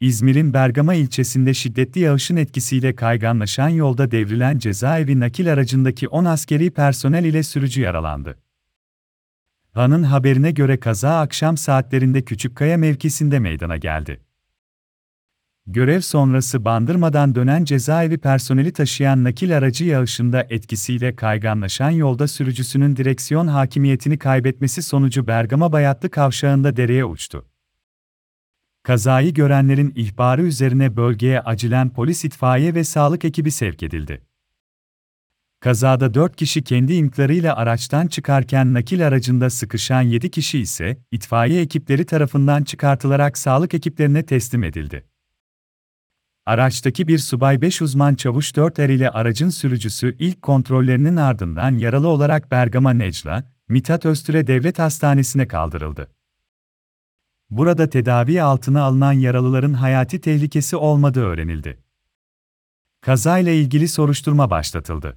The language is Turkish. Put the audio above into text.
İzmir'in Bergama ilçesinde şiddetli yağışın etkisiyle kayganlaşan yolda devrilen cezaevi nakil aracındaki 10 askeri personel ile sürücü yaralandı. Han'ın haberine göre kaza akşam saatlerinde Küçükkaya mevkisinde meydana geldi. Görev sonrası bandırmadan dönen cezaevi personeli taşıyan nakil aracı yağışında etkisiyle kayganlaşan yolda sürücüsünün direksiyon hakimiyetini kaybetmesi sonucu Bergama Bayatlı kavşağında dereye uçtu. Kazayı görenlerin ihbarı üzerine bölgeye acilen polis itfaiye ve sağlık ekibi sevk edildi. Kazada 4 kişi kendi imklarıyla araçtan çıkarken nakil aracında sıkışan 7 kişi ise itfaiye ekipleri tarafından çıkartılarak sağlık ekiplerine teslim edildi. Araçtaki bir subay 5 uzman çavuş 4 er ile aracın sürücüsü ilk kontrollerinin ardından yaralı olarak Bergama Necla, Mithat Öztürk'e devlet hastanesine kaldırıldı. Burada tedavi altına alınan yaralıların hayati tehlikesi olmadığı öğrenildi. Kazayla ilgili soruşturma başlatıldı.